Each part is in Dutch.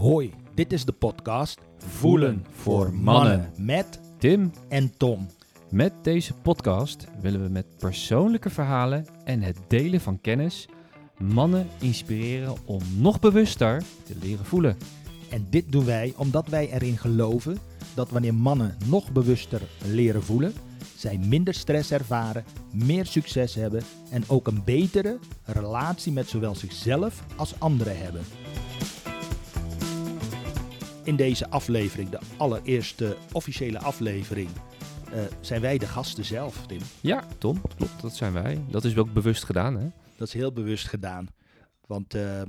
Hoi, dit is de podcast Voelen voor mannen. met Tim, en Tom. met deze podcast willen we met persoonlijke verhalen en het delen van kennis mannen inspireren om nog bewuster te leren voelen. En dit doen wij omdat wij erin geloven dat wanneer mannen nog bewuster leren voelen, zij minder stress ervaren, meer succes hebben en ook een betere relatie met zowel zichzelf als anderen hebben. In deze aflevering, de allereerste officiële aflevering, eh, zijn wij de gasten zelf, Tim. Ja, Tom, klopt, dat zijn wij. Dat is ook bewust gedaan, hè? Dat is heel bewust gedaan. Want eh,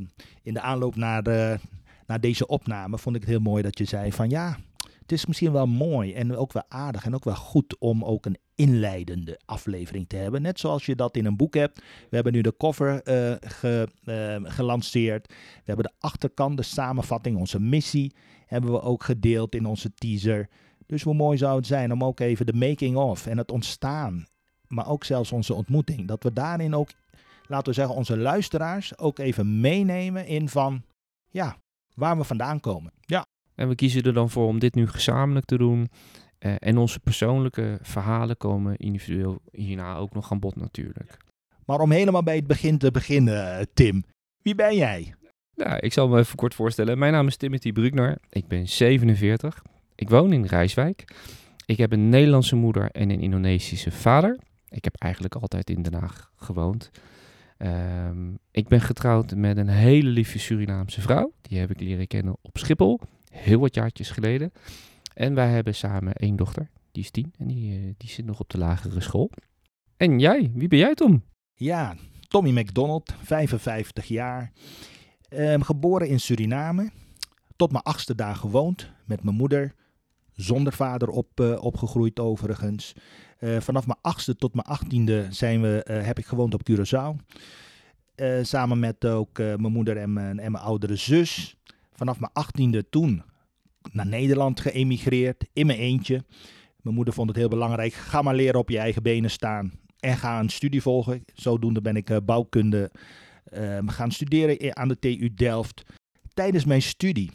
in de aanloop naar, de, naar deze opname vond ik het heel mooi dat je zei van ja, het is misschien wel mooi en ook wel aardig en ook wel goed om ook een inleidende aflevering te hebben. Net zoals je dat in een boek hebt. We hebben nu de cover eh, ge- eh, gelanceerd. We hebben de achterkant, de samenvatting, onze missie, hebben we ook gedeeld in onze teaser. Dus hoe mooi zou het zijn om ook even de making of en het ontstaan, maar ook zelfs onze ontmoeting, dat we daarin ook laten we zeggen, onze luisteraars ook even meenemen in van, ja, waar we vandaan komen. Ja, En we kiezen er dan voor om dit nu gezamenlijk te doen. Eh, en onze persoonlijke verhalen komen individueel hierna ook nog aan bod natuurlijk. maar om helemaal bij het begin te beginnen, Tim. Wie ben jij? Nou, ik zal me even kort voorstellen. Mijn naam is Timothy Brugner. Ik ben 47. Ik woon in Rijswijk. Ik heb een Nederlandse moeder en een Indonesische vader. Ik heb eigenlijk altijd in Den Haag gewoond. Ehm, ik ben getrouwd met een hele lieve Surinaamse vrouw. Die heb ik leren kennen op Schiphol, heel wat jaartjes geleden. En wij hebben samen één dochter, die is tien en die, eh, die zit nog op de lagere school. En jij, wie ben jij Tom? Ja, Tommy McDonald, 55 jaar. Ehm, geboren in Suriname. Tot mijn achtste dag gewoond met mijn moeder. Zonder vader op, eh, opgegroeid overigens. Eh, vanaf mijn achtste tot mijn achttiende zijn we, eh, heb ik gewoond op Curaçao. Samen met ook mijn moeder en mijn, en mijn oudere zus. Vanaf mijn achttiende toen naar Nederland geëmigreerd. In mijn eentje. Mijn moeder vond het heel belangrijk. Ga maar leren op je eigen benen staan. En ga een studie volgen. Zodoende ben ik bouwkunde gaan studeren aan de TU Delft. Tijdens mijn studie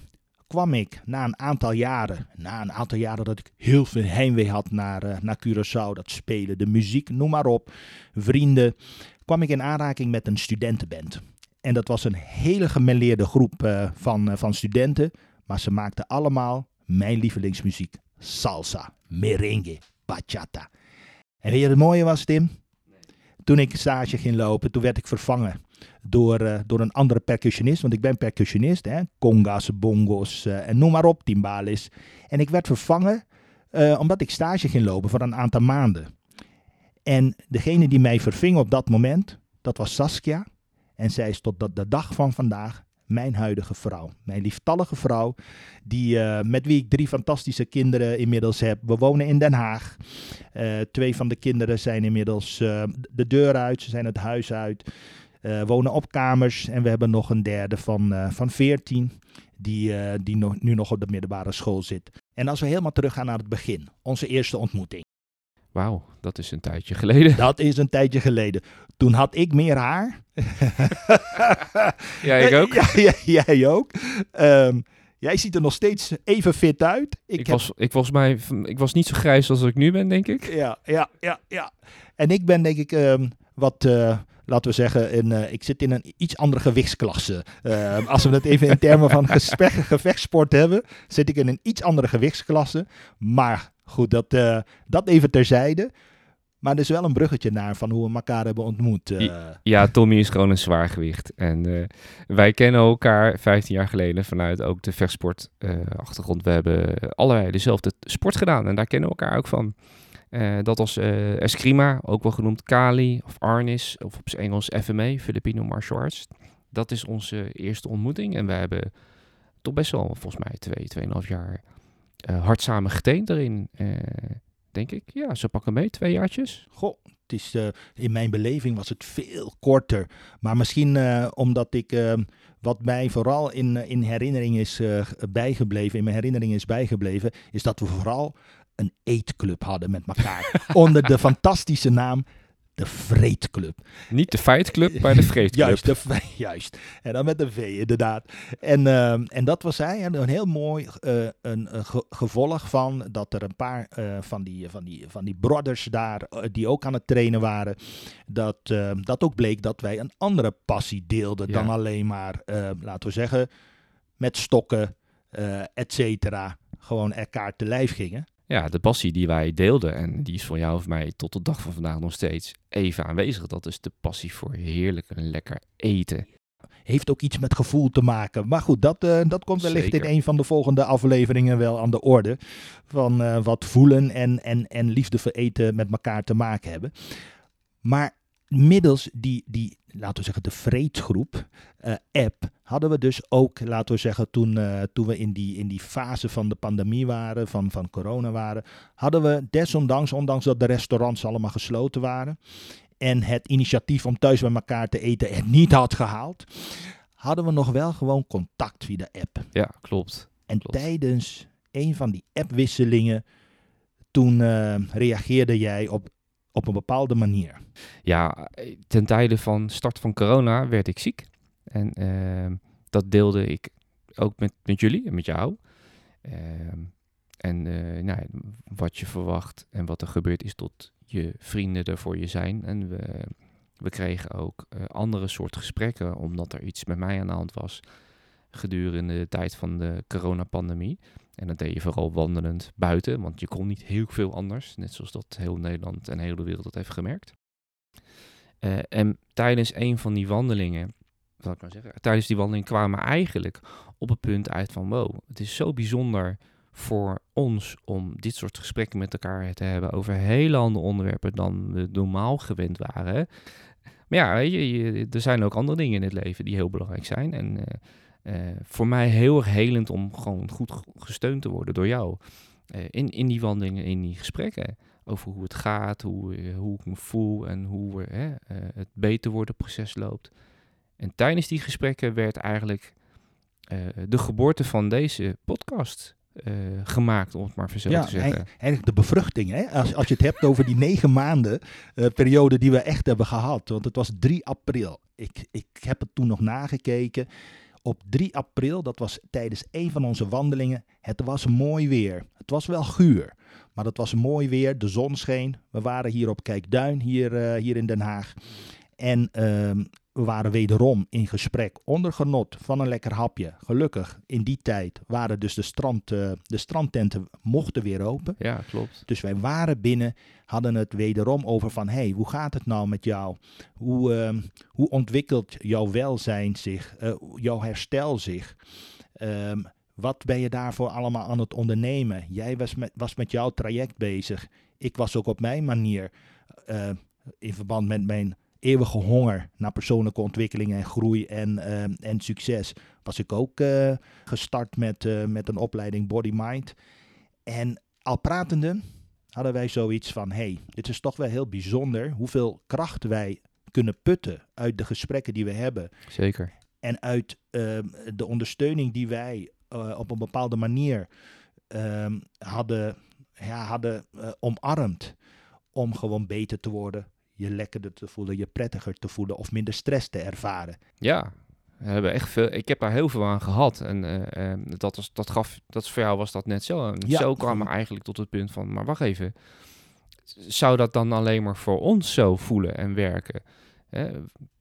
kwam ik na een aantal jaren, na een aantal jaren dat ik heel veel heimwee had naar, eh, naar Curaçao, dat spelen, de muziek, noem maar op, vrienden, kwam ik in aanraking met een studentenband. En dat was een hele gemêleerde groep eh, van, eh, van studenten, maar ze maakten allemaal mijn lievelingsmuziek. Salsa, merengue, bachata. En weet je wat het mooie was, Tim? Toen ik stage ging lopen, toen werd ik vervangen door, eh, door een andere percussionist. Want ik ben percussionist, hè? conga's, bongos eh, en noem maar op, timbales. En ik werd vervangen eh, omdat ik stage ging lopen voor een aantal maanden. En degene die mij verving op dat moment, dat was Saskia. En zij is tot de, dag van vandaag mijn huidige vrouw. Mijn lieftallige vrouw, die, met wie ik drie fantastische kinderen inmiddels heb. We wonen in Den Haag. Twee van de kinderen zijn inmiddels de deur uit, ze zijn het huis uit. Eh, wonen op kamers. En we hebben nog een derde van, eh, van 14, die, eh, die nog, nu nog op de middelbare school zit. En als we helemaal teruggaan naar het begin, onze eerste ontmoeting. Wauw, dat is een tijdje geleden. Dat is een tijdje geleden. Toen had ik meer haar. Ja, ik ook. Ja, ja, jij ook. Ehm, jij ziet er nog steeds even fit uit. Ik, heb- was, ik, volgens mij, ik was niet zo grijs als ik nu ben, denk ik. Ja, ja, ja, ja. En ik ben denk ik ehm, wat, laten we zeggen, in, eh, ik zit in een iets andere gewichtsklasse. Ehm, als we het even in termen van gespe- gevechtsport hebben, zit ik in een iets andere gewichtsklasse. Maar goed, dat, eh, dat even terzijde. Maar er is wel een bruggetje naar van hoe we elkaar hebben ontmoet. eh. Ja, Tommy is gewoon een zwaargewicht. En eh, wij kennen elkaar 15 jaar geleden vanuit ook de vechtsport eh, achtergrond. We hebben allebei dezelfde sport gedaan en daar kennen we elkaar ook van. Eh, dat was eh, Eskrima, ook wel genoemd Kali of Arnis, of op zijn Engels FMA, Filipino Martial Arts. Dat is onze eerste ontmoeting en we hebben toch best wel, volgens mij, twee, tweeënhalf jaar eh, hard samen getraind erin. Denk ik, ja, zo pakken mee, twee jaartjes. Goh, het is, eh, in mijn beleving was het veel korter. Maar misschien eh, omdat ik, eh, wat mij vooral in, in herinnering is bijgebleven, in mijn herinnering is bijgebleven, is dat we vooral een eetclub hadden met elkaar. onder de fantastische naam de Vreedclub. Niet de Feitclub, maar de Vreedclub. Juist, de, juist. En dan met een V, inderdaad. En, ehm, en dat was hij. En een heel mooi eh, een, een ge- gevolg van dat er een paar eh, van, die, van, die, van die brothers daar, eh, die ook aan het trainen waren, dat, ehm, dat ook bleek dat wij een andere passie deelden Ja. dan alleen maar, eh, laten we zeggen, met stokken, et cetera, gewoon elkaar te lijf gingen. Ja, de passie die wij deelden, en die is voor jou of mij tot de dag van vandaag nog steeds even aanwezig. Dat is de passie voor heerlijk en lekker eten. Heeft ook iets met gevoel te maken. Maar goed, dat, eh, dat komt wellicht Zeker. in een van de volgende afleveringen wel aan de orde. Van eh, wat voelen en, en, en liefde voor eten met elkaar te maken hebben. Maar middels die, die laten we zeggen, de vreedgroep eh, app, hadden we dus ook, laten we zeggen, toen, eh, toen we in die, in die fase van de pandemie waren, van, van corona waren, hadden we desondanks, ondanks dat de restaurants allemaal gesloten waren en het initiatief om thuis bij elkaar te eten er niet had gehaald, hadden we nog wel gewoon contact via de app. Ja, klopt. En Klopt. tijdens een van die appwisselingen, toen eh, reageerde jij op, op een bepaalde manier. Ja, ten tijde van start van corona werd ik ziek. En ehm, dat deelde ik ook met, met jullie en met jou. Ehm, en eh, nou, wat je verwacht en wat er gebeurt is tot je vrienden er voor je zijn. En we, we kregen ook eh, andere soort gesprekken, omdat er iets met mij aan de hand was gedurende de tijd van de coronapandemie. En dat deed je vooral wandelend buiten, want je kon niet heel veel anders. Net zoals dat heel Nederland en heel de wereld dat heeft gemerkt. Eh, en tijdens een van die wandelingen, wat ik nou zeggen, tijdens die wandeling kwamen we eigenlijk op het punt uit van wow, het is zo bijzonder voor ons om dit soort gesprekken met elkaar te hebben over hele andere onderwerpen dan we normaal gewend waren. Maar ja, je, je- er zijn ook andere dingen in het leven die heel belangrijk zijn. En eh, voor mij heel erg helend om gewoon goed ge- gesteund te worden door jou. Eh, in, in die wandelingen, in die gesprekken over hoe het gaat, hoe, eh, hoe ik me voel en hoe we, hè, eh, het beter worden proces loopt. En tijdens die gesprekken werd eigenlijk eh, de geboorte van deze podcast eh, gemaakt, om het maar zo ja, te zeggen. ei- eigenlijk de bevruchting. Hè? Als, als je het hebt over die negen maanden eh, periode die we echt hebben gehad. Want het was 3 april. Ik, ik heb het toen nog nagekeken. Op 3 april, dat was tijdens een van onze wandelingen. Het was mooi weer. Het was wel guur. Maar het was mooi weer. De zon scheen. We waren hier op Kijkduin, hier, eh, hier in Den Haag. En ehm, we waren wederom in gesprek onder genot van een lekker hapje. Gelukkig in die tijd waren dus de, strand, eh, de strandtenten mochten weer open. Ja, klopt. Dus wij waren binnen, hadden het wederom over van... hey, hoe gaat het nou met jou? Hoe, ehm, hoe ontwikkelt jouw welzijn zich? eh, jouw herstel zich? Ehm, wat ben je daarvoor allemaal aan het ondernemen? Jij was met, was met jouw traject bezig. Ik was ook op mijn manier eh, in verband met mijn eeuwige honger naar persoonlijke ontwikkeling en groei en, ehm, en succes. Was ik ook eh, gestart met, eh, met een opleiding Body Mind. En al pratende hadden wij zoiets van: hey, dit is toch wel heel bijzonder hoeveel kracht wij kunnen putten uit de gesprekken die we hebben. Zeker. En uit ehm, de ondersteuning die wij eh, op een bepaalde manier ehm, hadden, ja, hadden eh, omarmd. Om gewoon beter te worden, je lekkerder te voelen, je prettiger te voelen of minder stress te ervaren. Ja, we hebben echt veel. Ik heb daar heel veel aan gehad. En eh, eh, dat, was, dat gaf. Dat voor jou was dat net zo. En Ja. zo kwam we eigenlijk tot het punt van. Maar wacht even. Zou dat dan alleen maar voor ons zo voelen en werken? Hè?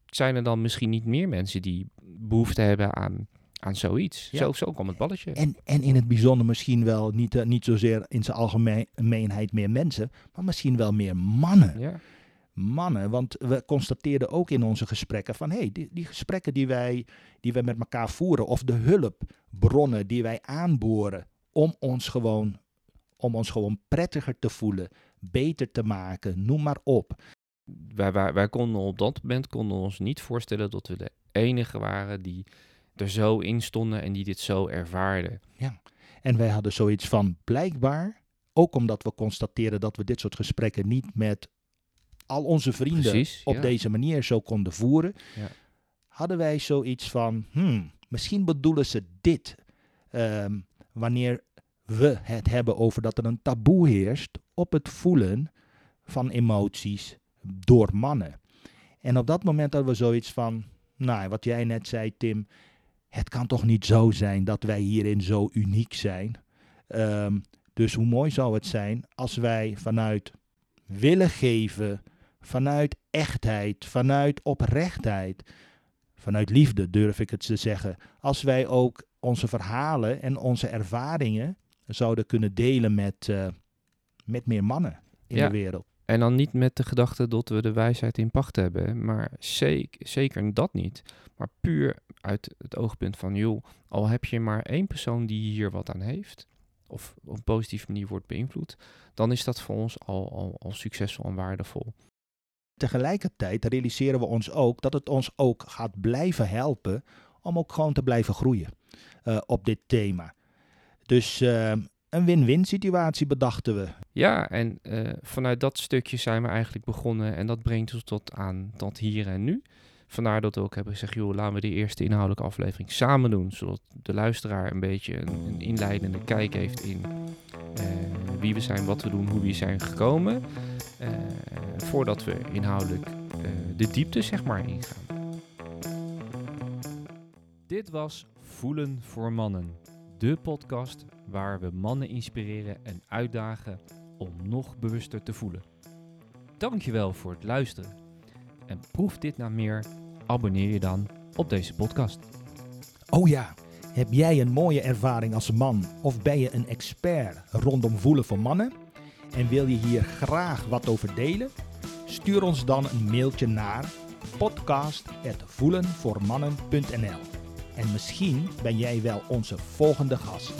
zijn er dan misschien niet meer mensen die behoefte hebben aan, aan zoiets? Ja. Zo, zo kwam het balletje. En, en in het bijzonder misschien wel niet, eh, niet zozeer in zijn algemeenheid meer mensen, maar misschien wel meer mannen. Ja, mannen. Want we constateerden ook in onze gesprekken van hé, hey, die, die gesprekken die wij, die wij met elkaar voeren, of de hulpbronnen die wij aanboren om ons gewoon, om ons gewoon prettiger te voelen, beter te maken, noem maar op. wij, wij, wij konden op dat moment konden ons niet voorstellen dat we de enige waren die er zo in stonden en die dit zo ervaarden. En wij hadden zoiets van blijkbaar, ook omdat we constateerden dat we dit soort gesprekken niet met al onze vrienden Precies. op ja. deze manier zo konden voeren, Ja. hadden wij zoiets van, hmm, misschien bedoelen ze dit ehm, wanneer we het hebben over dat er een taboe heerst op het voelen van emoties, door mannen. En op dat moment hadden we zoiets van, nou, wat jij net zei, Tim. Het kan toch niet zo zijn dat wij hierin zo uniek zijn. Ehm, dus hoe mooi zou het zijn als wij vanuit willen geven, vanuit echtheid, vanuit oprechtheid, vanuit liefde durf ik het te zeggen, als wij ook onze verhalen en onze ervaringen zouden kunnen delen met, uh, met meer mannen in Ja. de wereld. En dan niet met de gedachte dat we de wijsheid in pacht hebben, maar zeker, zeker dat niet. Maar puur uit het oogpunt van, joh, al heb je maar één persoon die hier wat aan heeft, of op een positieve manier wordt beïnvloed, dan is dat voor ons al, al, al succesvol en waardevol. Tegelijkertijd realiseren we ons ook dat het ons ook gaat blijven helpen om ook gewoon te blijven groeien eh, op dit thema. Dus eh, een win-win situatie bedachten we. Ja, en eh, vanuit dat stukje zijn we eigenlijk begonnen en dat brengt ons tot aan tot hier en nu. Vandaar dat we ook hebben gezegd, joh, laten we die eerste inhoudelijke aflevering samen doen, zodat de luisteraar een beetje een, een inleidende kijk heeft in eh, wie we zijn, wat we doen, hoe we zijn gekomen, voordat we inhoudelijk eh, de diepte zeg maar ingaan. Dit was Voelen voor Mannen, de podcast waar we mannen inspireren en uitdagen om nog bewuster te voelen. Dankjewel voor het luisteren. En proef dit nou meer, abonneer je dan op deze podcast. Oh ja, heb jij een mooie ervaring als man of ben je een expert rondom voelen voor mannen en wil je hier graag wat over delen? Stuur ons dan een mailtje naar podcast@voelenvoormannen.nl. En misschien ben jij wel onze volgende gast.